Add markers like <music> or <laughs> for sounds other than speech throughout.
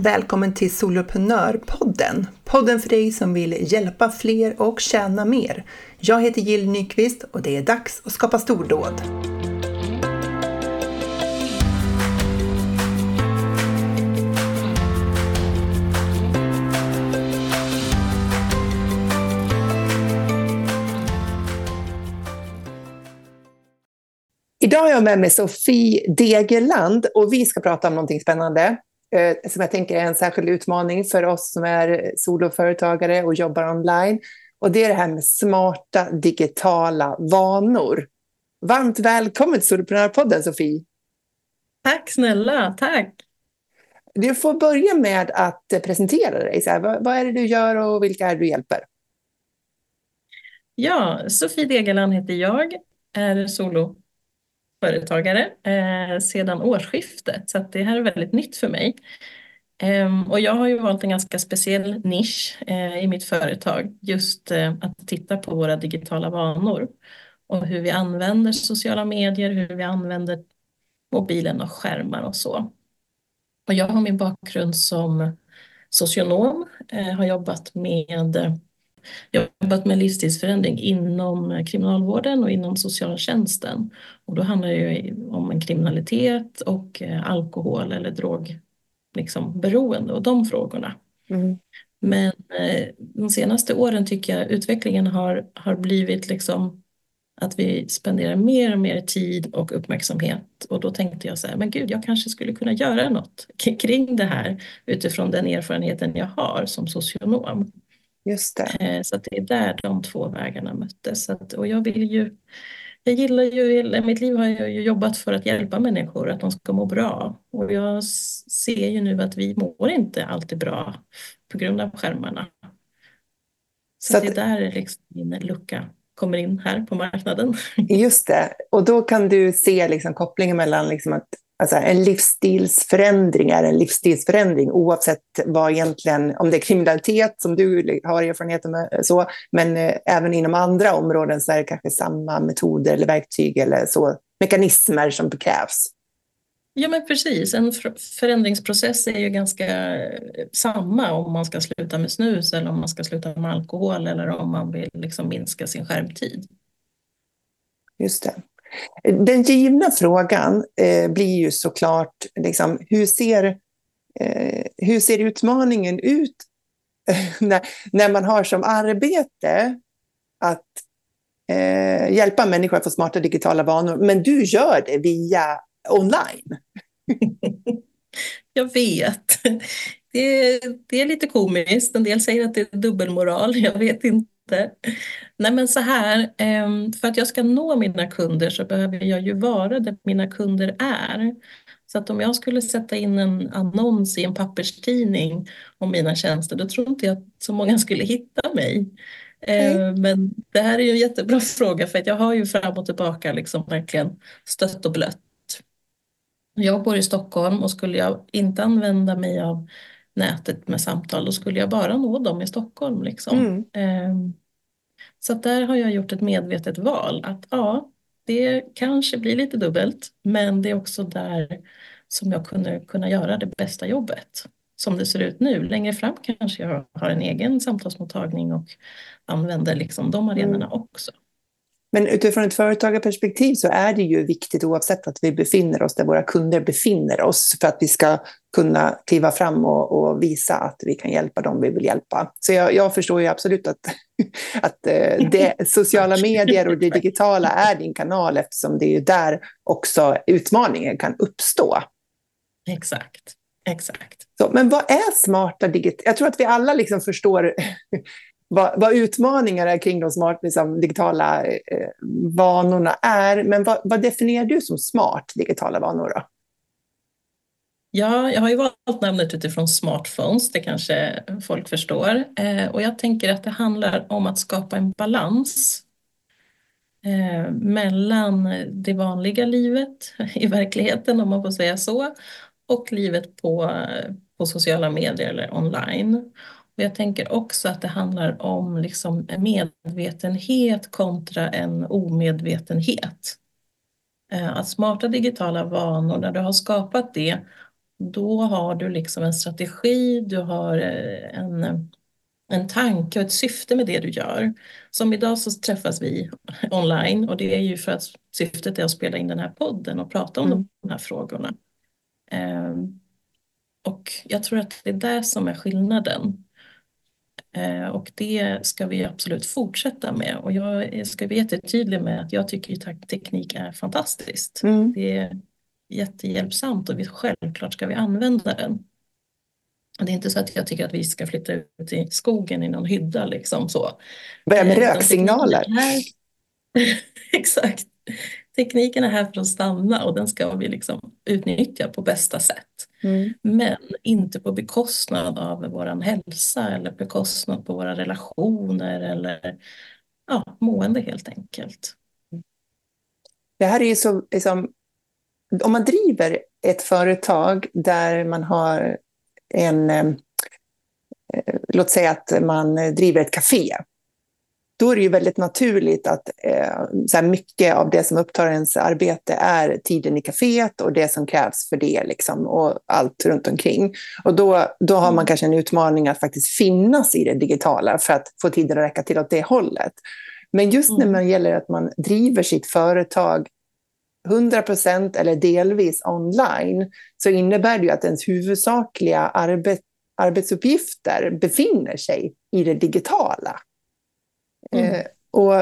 Välkommen till Soloprenörpodden. Podden för dig som vill hjälpa fler och tjäna mer. Jag heter Jill Nyqvist och det är dags att skapa stordåd. Idag har jag med mig Sofie Degerland och vi ska prata om någonting spännande eh, som jag tänker är en särskild utmaning för oss som är soloföretagare och jobbar online. Och det är det här med smarta digitala vanor. Varmt välkommen till Soloprenörpodden, Sofie. Tack snälla, tack. Du får börja med att presentera dig. Så här, vad, vad är det du gör och vilka är det du hjälper? Ja, Sofie Degerland heter jag, är solo företagare eh, sedan årsskiftet, så det här är väldigt nytt för mig. Eh, och jag har ju valt en ganska speciell nisch eh, i mitt företag, just eh, att titta på våra digitala vanor och hur vi använder sociala medier, hur vi använder mobilen och skärmar och så. Och jag har min bakgrund som socionom, eh, har jobbat med jobbat med livsstilsförändring inom kriminalvården och inom socialtjänsten. Och då handlar det om en kriminalitet och eh, alkohol eller drog, liksom, beroende och de frågorna. Mm. Men eh, de senaste åren tycker jag utvecklingen har, har blivit liksom att vi spenderar mer och mer tid och uppmärksamhet. Och då tänkte jag så här, men gud, jag kanske skulle kunna göra något kring det här utifrån den erfarenheten jag har som socionom. Just det. Eh, så det är där de två vägarna möttes. Att, och jag vill ju, jag gillar ju, i mitt liv har jag ju jobbat för att hjälpa människor, att de ska må bra. Och jag ser ju nu att vi mår inte alltid bra på grund av skärmarna. Så, så att, det är där liksom min lucka kommer in här på marknaden. Just det, och då kan du se liksom kopplingen mellan liksom att Alltså en livsstilsförändring är en livsstilsförändring oavsett vad egentligen, om det är kriminalitet som du har erfarenhet med, så, men eh, även inom andra områden så är det kanske samma metoder eller verktyg eller så, mekanismer som krävs. Ja men precis, en förändringsprocess är ju ganska eh, samma om man ska sluta med snus eller om man ska sluta med alkohol eller om man vill liksom minska sin skärmtid. Just det. Den givna frågan eh, blir ju såklart, liksom, hur, ser, eh, hur ser utmaningen ut <laughs> när, när man har som arbete att eh, hjälpa människor att få smarta digitala vanor, men du gör det via online? <laughs> Jag vet. Det, det är lite komiskt. En del säger att det är dubbelmoral. Jag vet inte inte. Nej men så här, ehm, för att jag ska nå mina kunder så behöver jag ju vara där mina kunder är. Så att om jag skulle sätta in en annons i en papperstidning om mina tjänster, då tror inte jag att så många skulle hitta mig. Mm. Men det här är ju en jättebra <laughs> fråga för att jag har ju fram och tillbaka liksom verkligen stött och blött. Jag bor i Stockholm och skulle jag inte använda mig av nätet med samtal, då skulle jag bara nå dem i Stockholm. Liksom. Mm. Så där har jag gjort ett medvetet val att ja, det kanske blir lite dubbelt, men det är också där som jag kunde kunna göra det bästa jobbet. Som det ser ut nu. Längre fram kanske jag har en egen samtalsmottagning och använder liksom de arenorna mm. också. Men utifrån ett företagarperspektiv så är det ju viktigt oavsett att vi befinner oss där våra kunder befinner oss för att vi ska kunna kliva fram och, och visa att vi kan hjälpa dem vi vill hjälpa. Så jag, jag förstår ju absolut att, <laughs> att eh, det, <laughs> sociala medier och det digitala är din kanal eftersom det är där också utmaningen kan uppstå. Exakt. Exakt. Så, men vad är smarta digitala... Jag tror att vi alla liksom förstår vad, vad utmaningarna kring de smart, liksom, digitala eh, vanorna är. Men vad, vad, definierar du som smart digitala vanor? Då? Ja, jag har ju valt namnet utifrån smartphones, det kanske folk förstår. Eh, och jag tänker att det handlar om att skapa en balans eh, mellan det vanliga livet i verkligheten, om man får säga så, och livet på, på sociala medier eller online. Och jag tänker också att det handlar om liksom medvetenhet kontra en omedvetenhet. Eh, att smarta digitala vanor, när du har skapat det då har du liksom en strategi, du har eh, en, en tanke och ett syfte med det du gör. Som idag så träffas vi online och det är ju för att syftet är att spela in den här podden och prata om mm. de här frågorna. Um, och jag tror att det är det som är skillnaden. Uh, och det ska vi absolut fortsätta med. Och jag ska vara jättetydlig med att jag tycker att teknik är fantastiskt. Mm. Det är jättehjälpsamt och vi, självklart ska vi använda den. Det är inte så att jag tycker att vi ska flytta ut i skogen i någon hydda liksom så. Börja med eh, röksignaler. <laughs> Exakt. Tekniken är här för att stanna och den ska vi liksom utnyttja på bästa sätt. Mm. Men inte på bekostnad av vår hälsa eller bekostnad på våra relationer eller ja, mående helt enkelt. Det här är ju så, liksom, om man driver ett företag där man har en, eh, låt säga att man driver ett café. Då är det ju väldigt naturligt att eh, så mycket av det som upptar ens arbete är tiden i kaféet och det som krävs för det liksom, och allt runt omkring. Och då, då har man mm. kanske en utmaning att faktiskt finnas i det digitala för att få tiden att räcka till åt det hållet. Men just när mm. det gäller att man driver sitt företag 100 procent eller delvis online så innebär det ju att ens huvudsakliga arbet, arbetsuppgifter befinner sig i det digitala. Mm. Eh, och,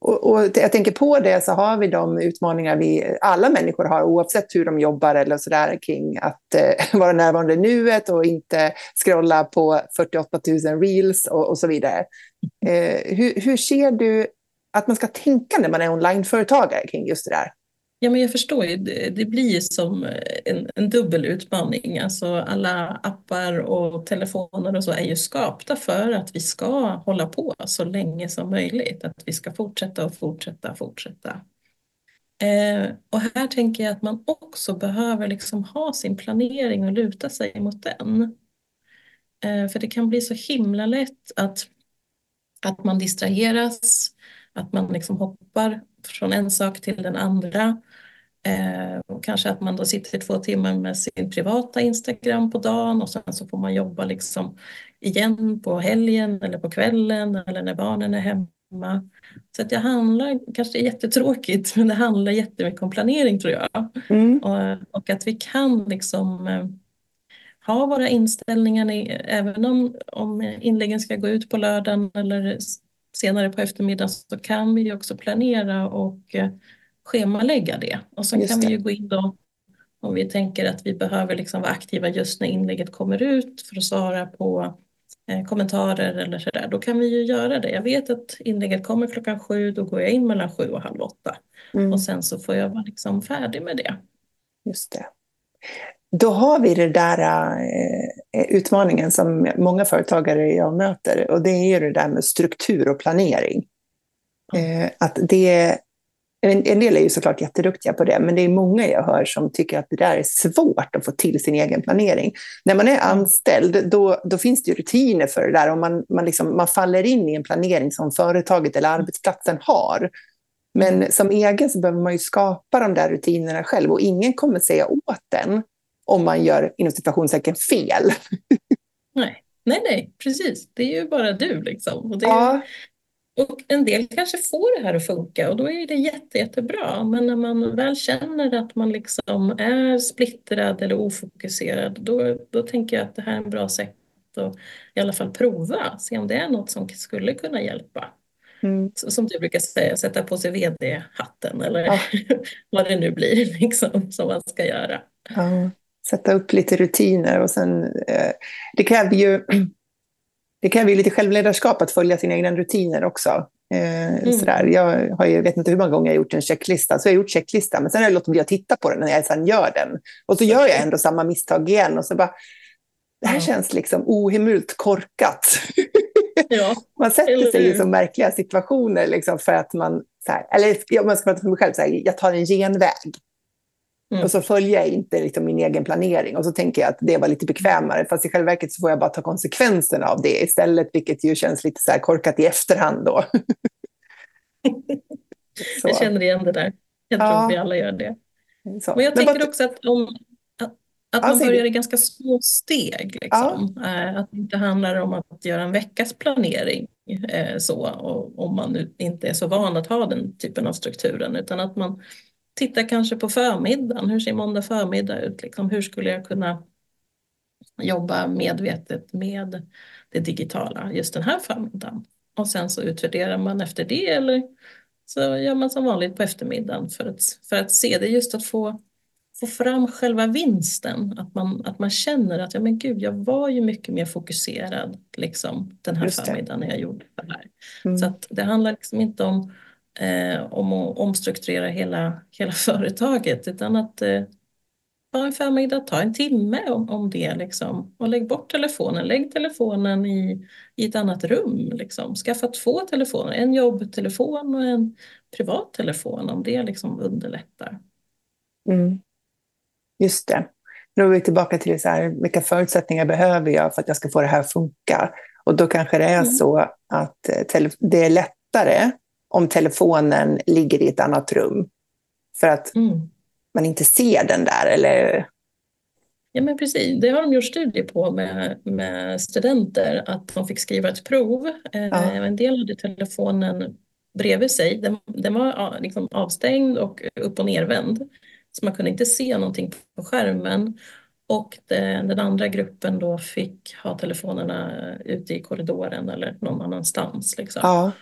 och, och, jag tänker på det så har vi de utmaningar vi alla människor har oavsett hur de jobbar eller sådär kring att eh, <laughs> vara närvarande i nuet och inte scrolla på 48 000 reels och, och så vidare. Eh, hur, hur ser du att man ska tänka när man är onlineföretagare kring just det där? Ja, men jag förstår ju. Det, det blir som eh, en, en dubbel utmaning. Alltså alla appar och telefoner och så är ju skapta för att vi ska hålla på så länge som möjligt. Att vi ska fortsätta och fortsätta och fortsätta. Eh, och här tänker jag att man också behöver liksom ha sin planering och luta sig mot den. Eh, för det kan bli så himla lätt att, att man distraheras, att man liksom hoppar från en sak till den andra. Eh, och kanske att man då sitter två timmar med sin privata Instagram på dagen och sen så får man jobba liksom igen på helgen eller på kvällen eller när barnen är hemma. Så att det handlar, kanske är jättetråkigt, men det handlar jättemycket om planering tror jag. Mm. Och, och, att vi kan liksom eh, ha våra inställningar, i, även om, om inläggen ska gå ut på lördagen eller senare på eftermiddagen så kan vi också planera och eh, schemalägga det. Och så kan vi ju gå in då om vi tänker att vi behöver liksom vara aktiva just när inlägget kommer ut för att svara på eh, kommentarer eller sådär. Då kan vi ju göra det. Jag vet att inlägget kommer klockan sju, då går jag in mellan sju och halv åtta. Mm. Och sen så får jag vara liksom färdig med det. Just det. Då har vi den där eh, utmaningen som många företagare jag möter och det är ju det där med struktur och planering. Eh, att det, en, del är ju såklart jätteduktiga på det, men det är många jag hör som tycker att det där är svårt att få till sin egen planering. När man är anställd, då, då finns det rutiner för det där och man, man, liksom, man faller in i en planering som företaget eller arbetsplatsen har. Men som egen så behöver man ju skapa de där rutinerna själv och ingen kommer säga åt den om man gör inom situationstecken fel. Nej. nej, nej, precis. Det är ju bara du liksom. Och, det är, ja. Och en del kanske får det här att funka och då är det jätte, jättebra. Men när man väl känner att man liksom är splittrad eller ofokuserad, då, då tänker jag att det här är en bra sätt att i alla fall prova, se om det är något som skulle kunna hjälpa. Mm. Som du brukar säga, sätta på sig vd-hatten eller ja. <laughs> vad det nu blir liksom, som man ska göra. Ja sätta upp lite rutiner och sen, eh, det kräver ju <clears throat> det kräver ju lite självledarskap att följa sina egna rutiner också. Eh, mm. sådär. Jag har ju, vet inte hur många gånger jag gjort en checklista, så jag har gjort checklista, men sen har jag låtit bli att titta på den när jag sen gör den. Och så gör jag ändå samma misstag igen och så bara, det här ja. känns liksom ohemult korkat. <laughs> Ja. man sätter sig i så märkliga situationer liksom för att man, så här, eller om man ska prata för mig själv, så här, jag tar en genväg. Mm. Och så följer jag inte liksom min egen planering och så tänker jag att det var lite bekvämare. Fast i själva verket så får jag bara ta konsekvenserna av det istället, vilket ju känns lite så korkat i efterhand då. <laughs> jag känner igen det där. Jag tror ja. vi alla gör det. Så. Men jag Men tänker också att om, Att man börjar i ganska små steg. Liksom. Ja. Eh, att det inte handlar om att göra en veckas planering eh, så, och, om man inte är så van att ha den typen av strukturen, utan att man tittar kanske på förmiddagen. Hur ser måndag förmiddag ut? Liksom, hur skulle jag kunna jobba medvetet med det digitala just den här förmiddagen? Och sen så utvärderar man efter det eller så gör man som vanligt på eftermiddagen för att, för att se det, just att få få fram själva vinsten. Att man, att man känner att ja, men gud, jag var ju mycket mer fokuserad liksom, den här förmiddagen när jag gjorde det här. Mm. Så att det handlar liksom inte om, eh, om att omstrukturera hela, hela <laughs> företaget utan att eh, ta en förmiddag, ta en timme om, om det liksom. och lägg bort telefonen. Lägg telefonen i, i ett annat rum. Liksom. Skaffa två telefoner, en jobbtelefon och en privat telefon om det liksom underlättar. Mm. Just det. Då är vi tillbaka till så här, vilka förutsättningar behöver jag för att jag ska få det här att funka? Och då kanske det är mm. så att eh, det är lättare om telefonen ligger i ett annat rum. För att mm. man inte ser den där. Eller... Ja men precis, det har de gjort studier på med, med studenter, att de fick skriva ett prov. Eh, ja. En del hade telefonen bredvid sig, den, den var liksom avstängd och upp och nervänd. Så man kunde inte se någonting på skärmen. Och den, den andra gruppen då fick ha telefonerna ute i korridoren eller någon annanstans. Liksom. Ja.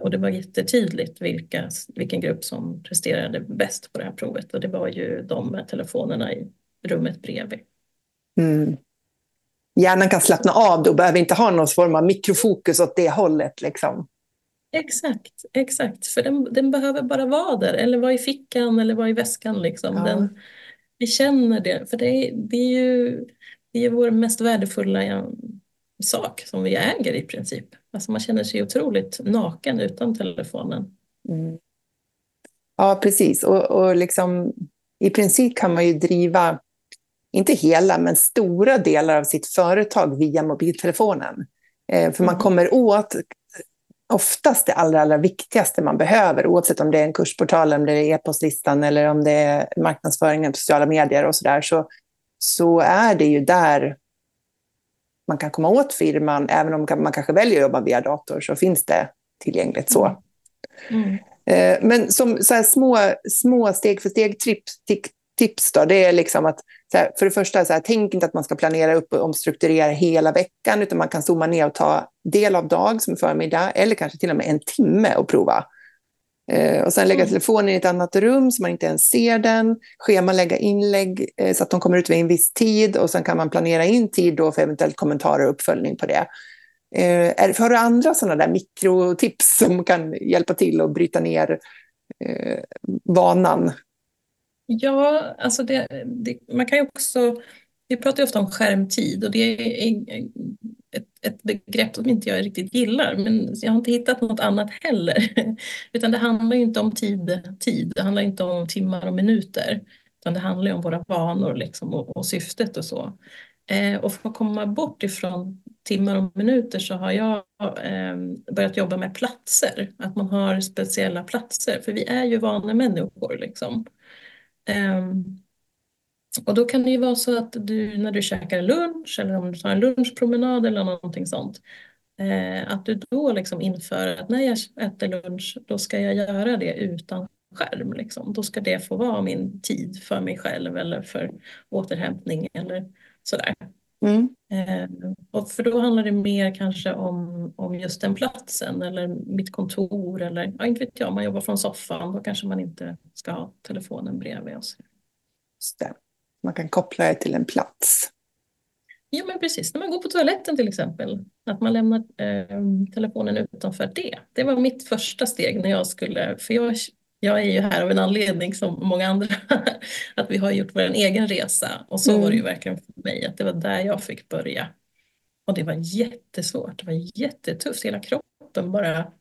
Och det var jättetydligt vilka, vilken grupp som presterade bäst på det här provet och det var ju de med telefonerna i rummet bredvid. Mm. Hjärnan kan slappna av då, behöver inte ha någon form av mikrofokus åt det hållet. Liksom. Exakt, exakt. För den, den behöver bara vara där eller vara i fickan eller vara i väskan. Liksom. Ja. Den, vi känner det, för det är, det är ju det är vår mest värdefulla sak som vi äger i princip. Alltså man känner sig otroligt naken utan telefonen. Mm. Ja, precis. Och, och liksom, i princip kan man ju driva, inte hela, men stora delar av sitt företag via mobiltelefonen. Eh, för man mm. kommer åt oftast det allra, allra viktigaste man behöver, oavsett om det är en kursportal, om det är e-postlistan eller om det är marknadsföringen på sociala medier och sådär, så, så är det ju där man kan komma åt firman, även om man kanske väljer att jobba via dator, så finns det tillgängligt så. Mm. Mm. Men som så små, små steg för steg tips, tips då, det är liksom att här, för det första, så här, tänk inte att man ska planera upp och omstrukturera hela veckan, utan man kan zooma ner och ta del av dag som förmiddag, eller kanske till och med en timme och prova. Eh, och sen lägga mm. telefonen i ett annat rum så man inte ens ser den. Schemalägga inlägg eh, så att de kommer ut vid en viss tid och sen kan man planera in tid då för eventuellt kommentarer och uppföljning på det. Eh, har du andra sådana där mikrotips som kan hjälpa till att bryta ner eh, vanan Ja, alltså det, det, man kan ju också... Vi pratar ju ofta om skärmtid och det är ett, begrepp som inte jag riktigt gillar, men jag har inte hittat något annat heller. <laughs> Utan det handlar ju inte om tid, tid. det handlar inte om timmar och minuter, utan det handlar ju om våra vanor liksom och, och syftet och så. Eh, och för att komma bort ifrån timmar och minuter så har jag eh, börjat jobba med platser, att man har speciella platser, för vi är ju vanemänniskor liksom. Eh, och då kan det ju vara så att du när du käkar lunch eller om du tar en lunchpromenad eller någonting sånt, eh, att du då liksom inför att när jag äter lunch, då ska jag göra det utan skärm. Liksom. Då ska det få vara min tid för mig själv eller för återhämtning eller sådär. Mm. Eh, och för då handlar det mer kanske om, om just den platsen eller mitt kontor eller ja, inte vet jag, om man jobbar från soffan då kanske man inte ska ha telefonen bredvid oss. Det. Man kan koppla det till en plats. Ja men precis, när man går på toaletten till exempel, att man lämnar eh, telefonen utanför det. Det var mitt första steg när jag skulle, för jag jag är ju här av en anledning som många andra, <laughs> att vi har gjort vår egen resa och så mm. var det ju mm. verkligen för mig, att det var där jag fick börja. Och det var jättesvårt, det var jättetufft, hela kroppen bara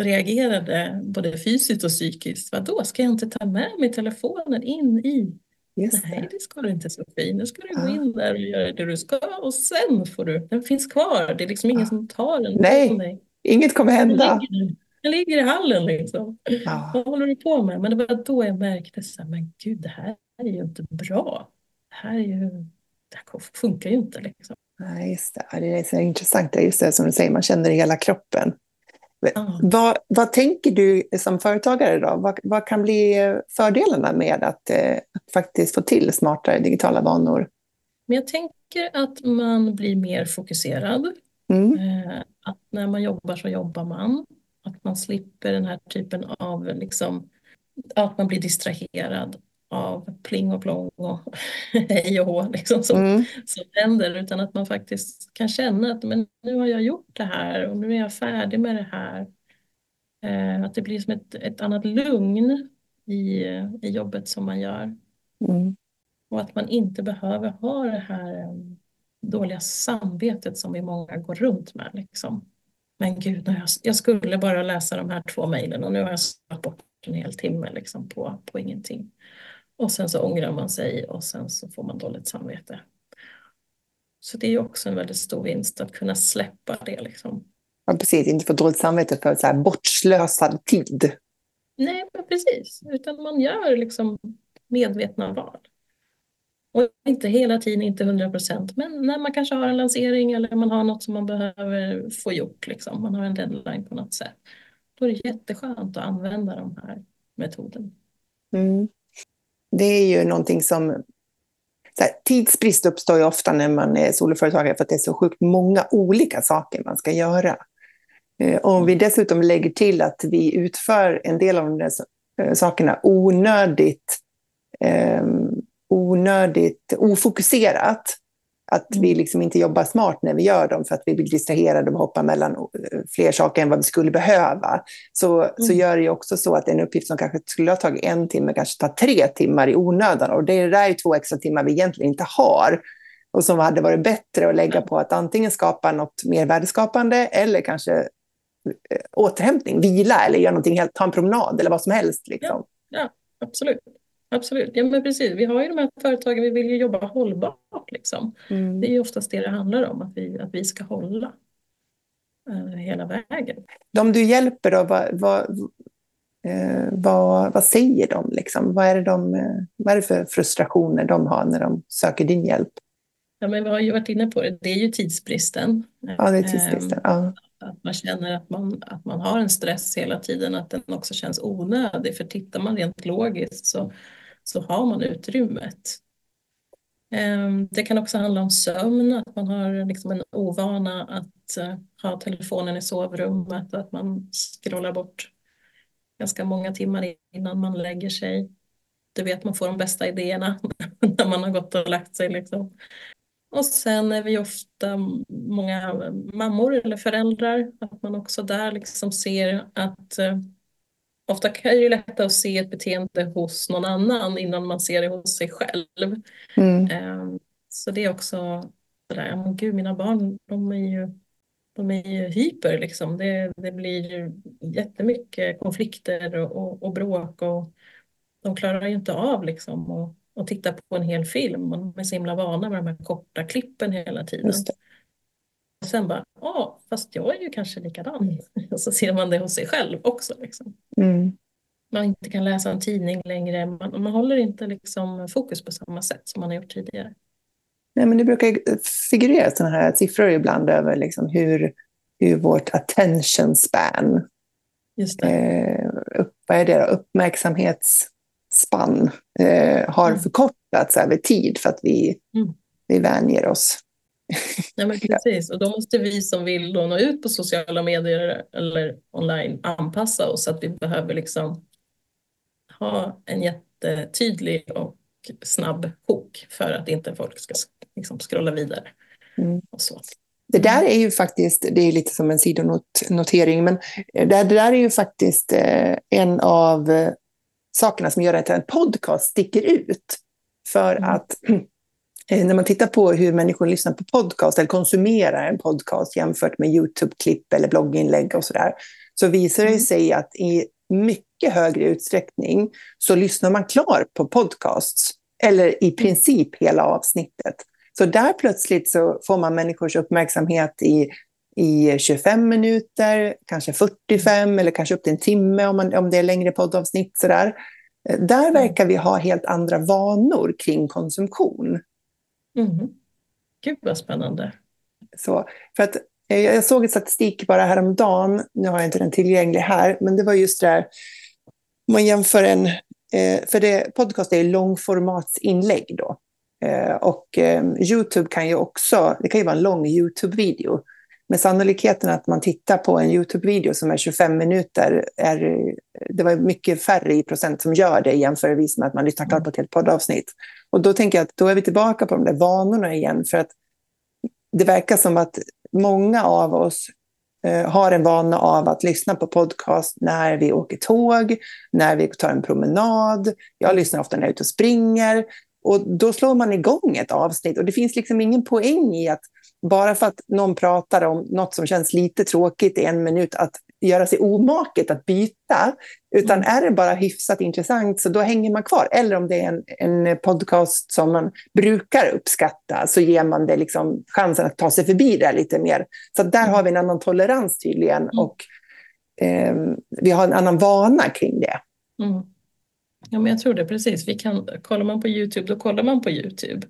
reagerade både fysiskt och psykiskt. Vadå, ska jag inte ta med mig telefonen in i? Just Nej, det ska du inte Sofie. Nu ska du ja. gå in där och göra det du ska och sen får du, den finns kvar. Det är liksom ingen ja. som tar den. Nej, inget kommer hända. Den ligger i hallen liksom. Ja. Vad håller du på med? Men det var då jag märkte så här, men gud, det här är ju inte bra. här, är ju, det här funkar ju inte. Liksom. Nej, just det. Det är så intressant, just det som du säger, man känner i hela kroppen. Vad, vad tänker du som företagare då? Vad, vad kan bli fördelarna med att, eh, att, faktiskt få till smartare digitala vanor? Men jag tänker att man blir mer fokuserad. Mm. Eh, att när man jobbar så jobbar man. Att man slipper den här typen av, liksom, att man blir distraherad av pling och plong och <laughs> hej och hå liksom, som, mm. som händer. Utan att man faktiskt kan känna att men nu har jag gjort det här och nu är jag färdig med det här. Eh, att det blir som ett, ett annat lugn i, i jobbet som man gör. Mm. Och att man inte behöver ha det här um, dåliga samvetet som vi många går runt med. Liksom. Men gud, jag, jag skulle bara läsa de här två mejlen och nu har jag sparat bort en hel timme liksom, på, på ingenting. Och sen så ångrar man sig och sen så får man dåligt samvete. Så det är också en väldigt stor vinst att kunna släppa det. Liksom. Ja, precis. Inte få dåligt samvete för så här bortslösad tid. Nej, precis. Utan man gör liksom medvetna val. Och inte hela tiden, inte hundra procent, men när man kanske har en lansering eller man har något som man behöver få gjort, liksom. man har en deadline på något sätt. Då är det jätteskönt att använda de här metoderna. Mm. Det är ju någonting som... Här, tidsbrist uppstår ju ofta när man är soloföretagare för att det är så sjukt många olika saker man ska göra. Eh, om vi dessutom lägger till att vi utför en del av de där eh, sakerna onödigt eh, onödigt ofokuserat. Att vi mm. liksom inte jobbar smart när vi gör dem för att vi blir distraherade och hoppar mellan eh, fler saker än vad vi skulle behöva. Så, mm. så gör det ju också så att en uppgift som kanske skulle ha tagit en timme kanske tar tre timmar i onödan. Och det där är två extra timmar vi egentligen inte har. Och som hade varit bättre att lägga på att antingen skapa något mer värdeskapande eller kanske eh, återhämtning, vila eller göra någonting helt, ta en promenad eller vad som helst. Liksom. Ja, ja, absolut. Absolut, ja men precis. Vi har ju de här företagen, vi vill ju jobba hållbart liksom. Mm. Det är ju oftast det det handlar om, att vi, att vi ska hålla uh, hela vägen. De du hjälper då, vad, vad, uh, vad, vad säger de liksom? Vad är, det de, uh, vad är det för frustrationer de har när de söker din hjälp? Ja, men vi har ju varit inne på det, det är ju tidsbristen. Ja, det är tidsbristen. Ja. Att man känner att man, att man har en stress hela tiden, att den också känns onödig. För tittar man rent logiskt så så har man utrymmet. Ehm, det kan också handla om sömn, att man har liksom en ovana att eh, ha telefonen i sovrummet, att man scrollar bort ganska många timmar innan man lägger sig. Du vet, man får de bästa idéerna <laughs> när man har gått och lagt sig. Liksom. Och sen är vi ofta många mammor eller föräldrar, att man också där liksom ser att eh, Ofta kan det ju lättare att se ett beteende hos någon annan innan man ser det hos sig själv. Mm. Ehm, så det är också sådär, men gud mina barn de är ju, de är ju hyper liksom. Det, det blir ju jättemycket konflikter och, och, och bråk och de klarar ju inte av liksom att och titta på en hel film. De är så himla vana med de här korta klippen hela tiden. Och sen bara, ja, fast jag är ju kanske likadan. <laughs> Och så ser man det hos sig själv också. Liksom. Mm. Man inte kan läsa en tidning längre. Man, man håller inte liksom fokus på samma sätt som man har gjort tidigare. Nej, men det brukar figurera sådana här siffror ibland över liksom hur, hur vårt attention span, Just. Eh, upp, vad är det då? uppmärksamhetsspann, eh, har mm. förkortats över tid för att vi, mm. vi vänjer oss. <laughs> Ja, men precis. Och då måste vi som vill nå ut på sociala medier eller online anpassa oss. Att vi behöver liksom ha en jättetydlig och snabb hook för att inte folk ska liksom scrolla vidare. Mm. Och så. Det där är ju faktiskt, det är lite som en sidonotering, men det, det där är ju faktiskt eh, en av eh, sakerna som gör att en podcast sticker ut. För mm. att <clears throat> när man tittar på hur människor lyssnar på podcast eller konsumerar en podcast jämfört med YouTube-klipp eller blogginlägg och sådär, så visar det mm. sig att i mycket högre utsträckning så lyssnar man klar på podcasts, eller i mm. princip hela avsnittet. Så där plötsligt så får man människors uppmärksamhet i, i 25 minuter, kanske 45 eller kanske upp till en timme om, man, om det är längre poddavsnitt. Sådär. Eh, där verkar vi ha helt andra vanor kring konsumtion. Mm. Gud vad spännande. Så, för att, eh, jag såg en statistik bara häromdagen, nu har jag inte den tillgänglig här, men det var just det där, om man jämför en, eh, för det, podcast är långformatsinlägg då. Och Youtube kan ju också, det kan ju vara en lång Youtube-video, men sannolikheten att man tittar på en Youtube-video som är 25 minuter, är, det var mycket färre i procent som gör det jämförelsevis med att man lyssnar klart på ett helt poddavsnitt. Och då tänker jag att då är vi tillbaka på de där vanorna igen, för att det verkar som att många av oss eh, har en vana av att lyssna på podcast när vi åker tåg, när vi tar en promenad. Jag lyssnar ofta när jag är ute och springer. Och då slår man igång ett avsnitt och det finns liksom ingen poäng i att bara för att någon pratar om något som känns lite tråkigt i en minut, att göra sig omaket att byta. Utan mm. är det bara hyfsat intressant så då hänger man kvar. Eller om det är en, en podcast som man brukar uppskatta så ger man det liksom chansen att ta sig förbi det lite mer. Så där mm. har vi en annan tolerans tydligen mm. och eh, vi har en annan vana kring det. Mm. Ja, men jag tror det precis. Vi kan, kollar man på Youtube, då kollar man på Youtube.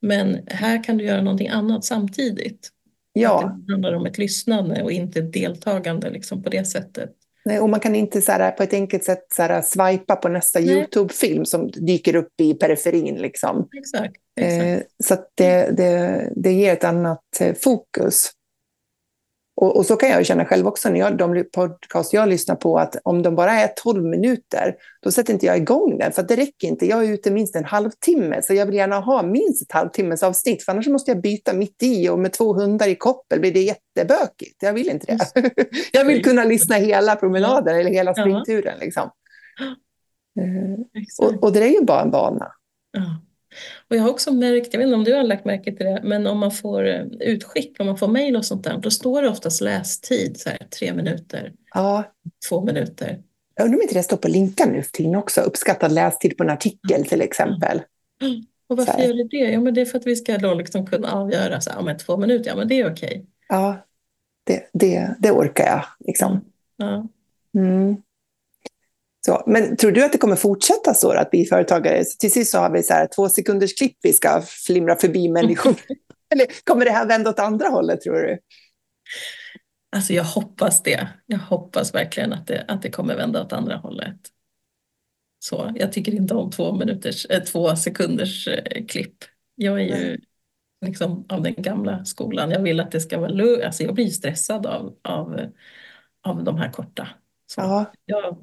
Men här kan du göra någonting annat samtidigt. Ja. det handlar om ett lyssnande och inte ett deltagande liksom, på det sättet. Nej, och man kan inte så här, på ett enkelt sätt så här, swipa på nästa YouTube-film som dyker upp i periferin. Liksom. Exakt, exakt. Eh, så det, det, det ger ett annat eh, fokus. Och, och, så kan jag känna själv också när jag, de podcast jag lyssnar på, att om de bara är 12 minuter, då sätter inte jag igång den, för det räcker inte. Jag är ute minst en halvtimme, så jag vill gärna ha minst ett halvtimmes avsnitt, för annars måste jag byta mitt i och med två hundar i koppel blir det jättebökigt. Jag vill inte det. <laughs> jag vill kunna lyssna hela promenaden eller hela springturen. Liksom. Och, och det är ju bara en vana. Och jag har också märkt, jag vet inte om du har lagt märke till det, men om man får eh, utskick, om man får mejl och sånt där, då står det oftast lästid, så här, tre minuter, ja. två minuter. Jag undrar om inte det står på länkar nu för tiden också, uppskattad lästid på en artikel till exempel. Och varför gör det det? Jo, men det är för att vi ska då liksom kunna avgöra, så här, om två minuter, ja men det är okej. Ja, det, det, det orkar jag. Liksom. Ja. Mm. Så, men tror du att det kommer fortsätta så att bli företagare? Till sist så har vi så här, två sekunders klipp vi ska flimra förbi människor. <laughs> Eller kommer det här vända åt andra hållet tror du? Alltså jag hoppas det. Jag hoppas verkligen att det, att det kommer vända åt andra hållet. Så, jag tycker inte om två, minuters, äh, två sekunders äh, klipp. Jag är ju liksom av den gamla skolan. Jag vill att det ska vara lugnt. Alltså jag blir stressad av, av, av de här korta. Så ja. jag,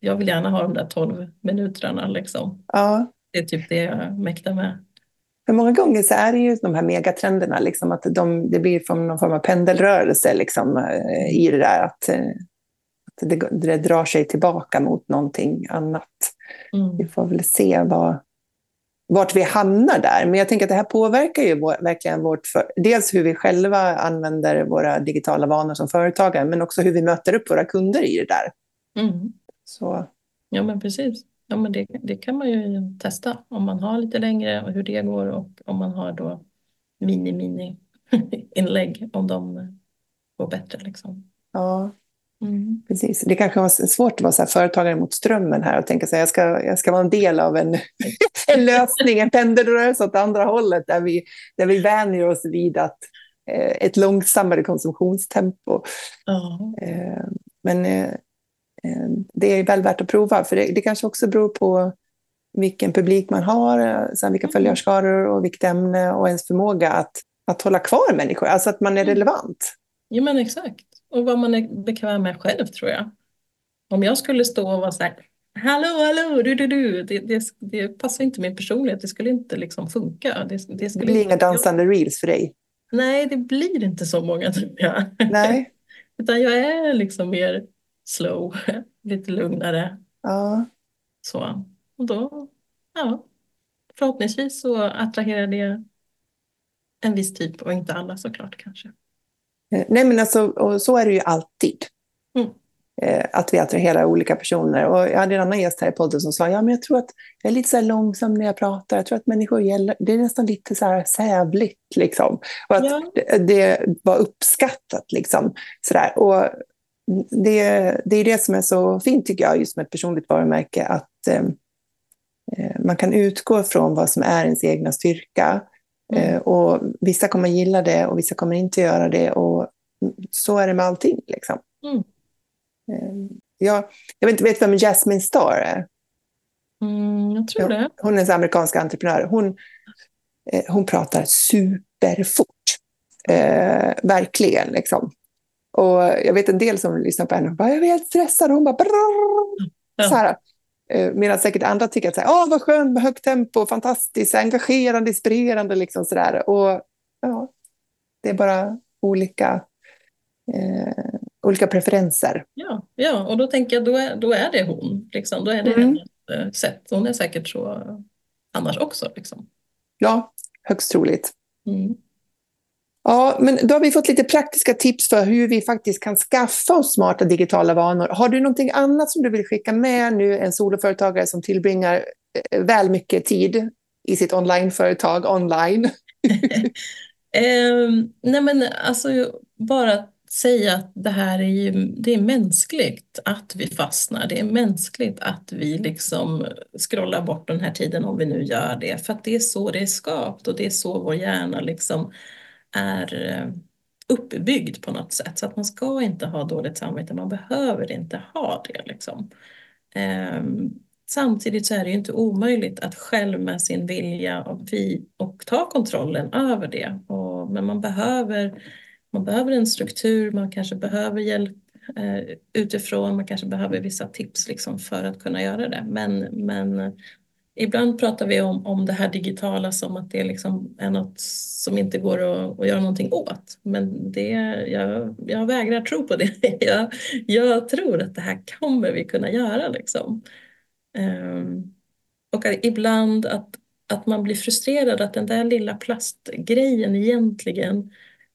jag vill gärna ha de där 12 minuterna liksom. Ja. Det är typ det jag mäktar med. För många gånger så är det ju de här megatrenderna, liksom, att de, det blir från någon form av pendelrörelse liksom, eh, i det där. Att, eh, att det, det, drar sig tillbaka mot någonting annat. Mm. Vi får väl se vad, vart vi hamnar där. Men jag tänker att det här påverkar ju vår, verkligen vårt... För, dels hur vi själva använder våra digitala vanor som företagare, men också hur vi möter upp våra kunder i det där. Mm. Så. Ja men precis. Ja, men det, det kan man ju testa om man har lite längre och hur det går och om man har då mini-mini <laughs> inlägg om de går bättre. Liksom. Ja, mm. precis. Det kanske var svårt att vara så företagare mot strömmen här och tänka sig jag ska, jag ska vara en del av en, <laughs> en lösning, en pendelrörelse åt andra hållet där vi, där vi vänjer oss vid att eh, ett långsammare konsumtionstempo. Eh, men Eh, det är väl värt att prova, för det, det kanske också beror på vilken publik man har, eh, sen vilka mm. följarskaror och vilket ämne och ens förmåga att, att hålla kvar människor, alltså att man är mm. relevant. Ja men exakt, och vad man är bekväm med själv tror jag. Om jag skulle stå och vara så här, hallå hallå, du du du, det, det, det passar inte min personlighet, det skulle inte liksom funka. Det, det, det blir inga dansande reels för dig? Nej, det blir inte så många tror jag. Nej. <laughs> Utan jag är liksom mer slow, <laughs> lite lugnare. Ja. Så, och då, ja, förhoppningsvis så attraherar det en viss typ och inte alla såklart kanske. Eh, nej men alltså, och så är det ju alltid. Mm. Eh, att vi attraherar olika personer. Och jag hade en annan gäst här i podden som sa, ja men jag tror att jag är lite så långsam när jag pratar. Jag tror att människor gäller, det är nästan lite så här sävligt liksom. Och att Ja. det, det var uppskattat liksom. Sådär. Och det, det är det som är så fint tycker jag, just med ett personligt varumärke, att eh, eh, man kan utgå från vad som är ens egna styrka. Mm. Eh, och vissa kommer gilla det och vissa kommer inte göra det. Och så är det med allting. Liksom. Mm. Eh, jag, jag vet inte vet vem Jasmine Star är? Mm, jag tror det. Hon är en amerikansk entreprenör. Hon, eh, hon pratar superfort. Eh, verkligen. Liksom. Och jag vet en del som lyssnar på henne och bara, jag är helt stressad. Och hon bara, ja. så här. Eh, medan säkert andra tycker att Åh, vad skönt med högt tempo, fantastiskt, engagerande, inspirerande. Liksom sådär. Och, ja, det är bara olika, eh, olika preferenser. Ja, ja, och då tänker jag då är, då är det hon. Liksom. Då är det mm. hennes eh, sätt. Hon är säkert så annars också. Liksom. Ja, högst troligt. Mm. Ja, men då har vi fått lite praktiska tips för hur vi faktiskt kan skaffa oss smarta digitala vanor. Har du någonting annat som du vill skicka med nu, en soloföretagare som tillbringar eh, väl mycket tid i sitt onlineföretag online? <laughs> <laughs> eh, nej men alltså bara att säga att det här är ju, det är mänskligt att vi fastnar. Det är mänskligt att vi liksom scrollar bort den här tiden om vi nu gör det. För att det är så det är skapt och det är så vår hjärna liksom är eh, uppbyggd på något sätt. Så att man ska inte ha dåligt samvete, man behöver inte ha det. Liksom. Ehm, samtidigt så är det ju inte omöjligt att själv med sin vilja och, vi, och ta kontrollen över det. Och, men man behöver, man behöver en struktur, man kanske behöver hjälp eh, utifrån, man kanske behöver vissa tips liksom för att kunna göra det. Men, men Ibland pratar vi om, om det här digitala som att det liksom är något som inte går att, att göra någonting åt. Men det, jag, jag vägrar tro på det. <laughs> Jag, jag tror att det här kommer vi kunna göra. Liksom. Um, och ibland att, att man blir frustrerad att den där lilla plastgrejen egentligen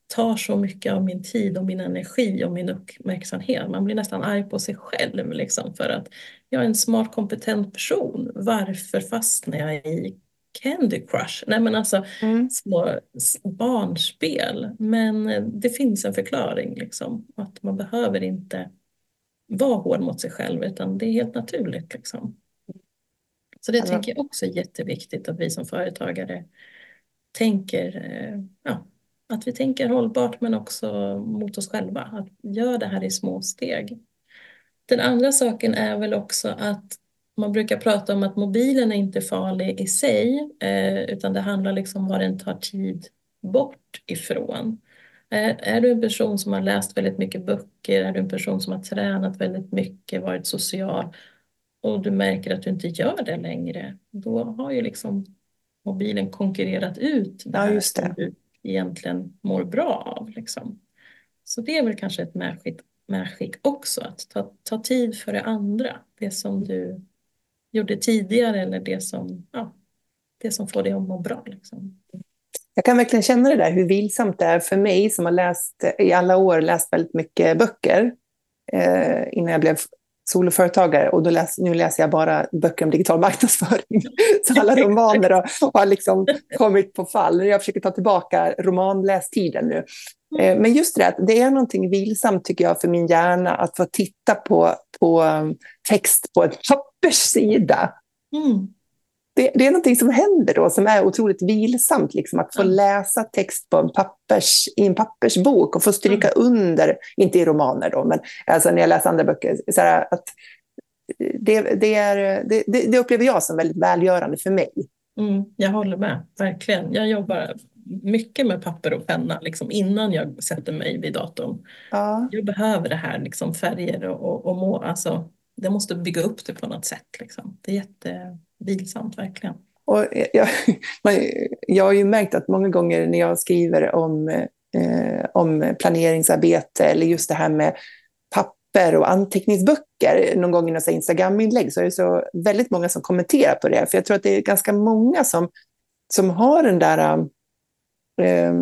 tar så mycket av min tid och min energi och min uppmärksamhet. Man blir nästan arg på sig själv liksom, för att jag är en smart kompetent person. Varför fastnar jag i Candy Crush? Nej men alltså mm. små barnspel. Men eh, det finns en förklaring liksom. Att man behöver inte vara hård mot sig själv utan det är helt naturligt liksom. Så det ja. tänker jag också är jätteviktigt att vi som företagare tänker, eh, ja, att vi tänker hållbart men också mot oss själva. Att göra det här i små steg. Den andra saken är väl också att man brukar prata om att mobilen är inte farlig i sig eh, utan det handlar liksom om vad den tar tid bort ifrån. Är, är du en person som har läst väldigt mycket böcker, är du en person som har tränat väldigt mycket, varit social och du märker att du inte gör det längre, då har ju liksom mobilen konkurrerat ut det, ja, just det. som du egentligen mår bra av. Liksom. Så det är väl kanske ett medskick, medskick också, att ta, ta tid för det andra. Det som du gjorde tidigare eller det som, ja, det som får dig att må bra. Liksom. Jag kan verkligen känna det där, hur vilsamt det är för mig som har läst i alla år läst väldigt mycket böcker eh, innan jag blev soloföretagare och då läs, nu läser jag bara böcker om digital marknadsföring. <laughs> Så alla romaner har, har liksom kommit på fall. Jag försöker ta tillbaka romanlästiden nu. Mm. Eh, men just det, det är någonting vilsamt tycker jag för min hjärna att få titta på, på um, text på en papperssida. Mm det, det, är någonting som händer då som är otroligt vilsamt. Liksom, att få mm. läsa text på en pappers, i en pappersbok och få stryka mm. under, inte i romaner då, men alltså när jag läser andra böcker, så här, att det, det, är, det, det, upplever jag som väldigt välgörande för mig. Mm, jag håller med, verkligen. Jag jobbar mycket med papper och penna liksom, innan jag sätter mig vid datorn. Ja. Jag behöver det här, liksom, färger och, och må, alltså, det måste bygga upp det på något sätt. Liksom. Det är jättevilsamt, verkligen. Och jag, <laughs> man, jag har ju märkt att många gånger när jag skriver om, eh, om planeringsarbete eller just det här med papper och anteckningsböcker någon gång i några Instagram-inlägg så är det så väldigt många som kommenterar på det. För jag tror att det är ganska många som, som har den där eh,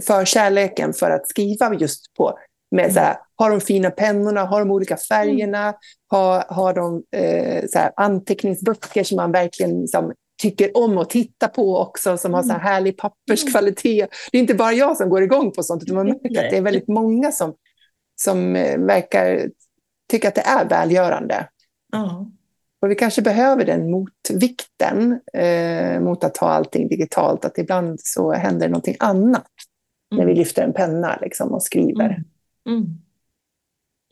förkärleken för att skriva just på med så här, har de fina pennorna, har de olika färgerna, mm. har, har de eh, så här, anteckningsböcker som man verkligen liksom, tycker om att titta på också, som har så här mm. härlig papperskvalitet. Det är inte bara jag som går igång på sånt, utan man märker att det är väldigt många som, som eh, verkar tycka att det är välgörande. Ja. Och vi kanske behöver den motvikten eh, mot att ha allting digitalt, att ibland så händer någonting annat mm. när vi mm. lyfter en penna liksom, och skriver. Mm. Mm.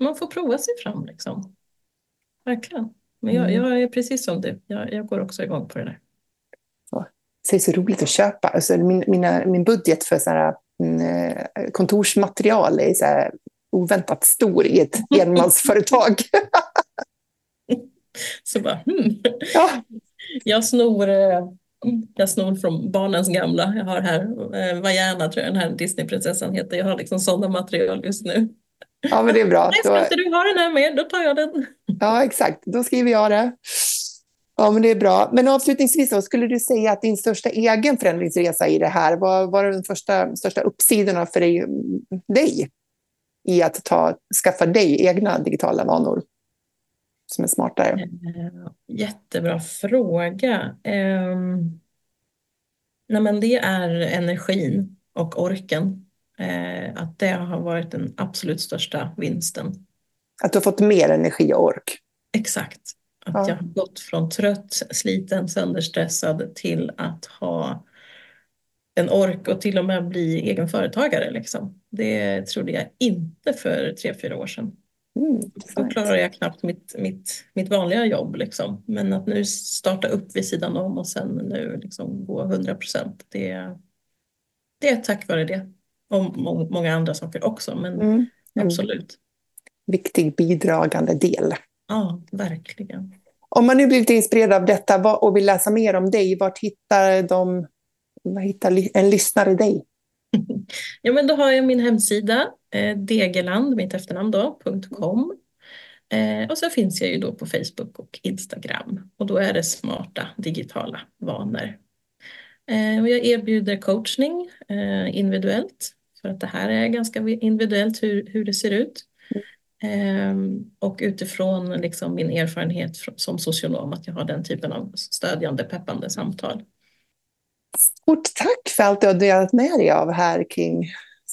Man får prova sig fram liksom. Verkligen. Men jag, mm. jag är precis som du, jag, jag går också igång på det där. Så. det är så roligt att köpa. Alltså min, mina, min budget för så här, mm, kontorsmaterial är så här oväntat stor i ett <laughs> enmansföretag. Så bara, hmm. ja. Jag snor eh, jag snor från barnens gamla. Jag har här, eh, Vajana tror jag den här Disneyprinsessan heter. Jag har liksom sådana material just nu. Ja, men det är bra. <laughs> Nej, ska du ha den här med, då tar jag den. Ja, exakt. Då skriver jag det. Ja, men det är bra. Men avslutningsvis då, skulle du säga att din största egen förändringsresa i det här, vad var de första, största uppsidorna för dig, dig i att ta, skaffa dig egna digitala vanor? Som är smartare? Eh, jättebra fråga. Um, nej men det är energin och orken. Uh, att det har varit den absolut största vinsten. Att du har fått mer energi och ork? Exakt. Att ja. jag har gått från trött, sliten, sönderstressad till att ha en ork och till och med bli egen företagare. Liksom. Det trodde jag inte för tre, fyra år sedan. Mm, Då klarar jag knappt mitt, mitt, mitt vanliga jobb. Liksom. Men att nu starta upp vid sidan om och sen nu liksom gå 100 procent. Det, det är tack vare det. Och många andra saker också. Men mm. Mm. absolut. Viktig bidragande del. Ja, verkligen. Om man nu blivit inspirerad av detta och vill läsa mer om dig, vart hittar, de, var hittar en lyssnare dig? <laughs> ja, men då har jag min hemsida, degeland, mitt efternamn då, .com. Eh, och så finns jag ju då på Facebook och Instagram och då är det smarta digitala vanor. Eh, och jag erbjuder coachning eh, individuellt för att det här är ganska individuellt hur, hur det ser ut. Mm. och utifrån liksom min erfarenhet som socionom att jag har den typen av stödjande, peppande samtal. Stort tack för allt du har delat med dig av här kring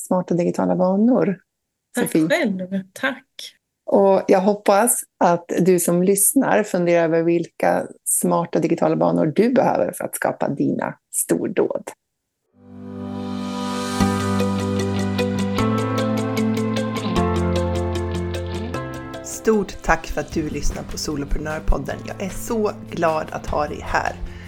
smarta digitala vanor. Tack Sofie. själv. Tack. Och jag hoppas att du som lyssnar funderar över vilka smarta digitala vanor du behöver för att skapa dina stordåd. Stort tack för att du lyssnar på Soloprenörpodden. Jag är så glad att ha dig här.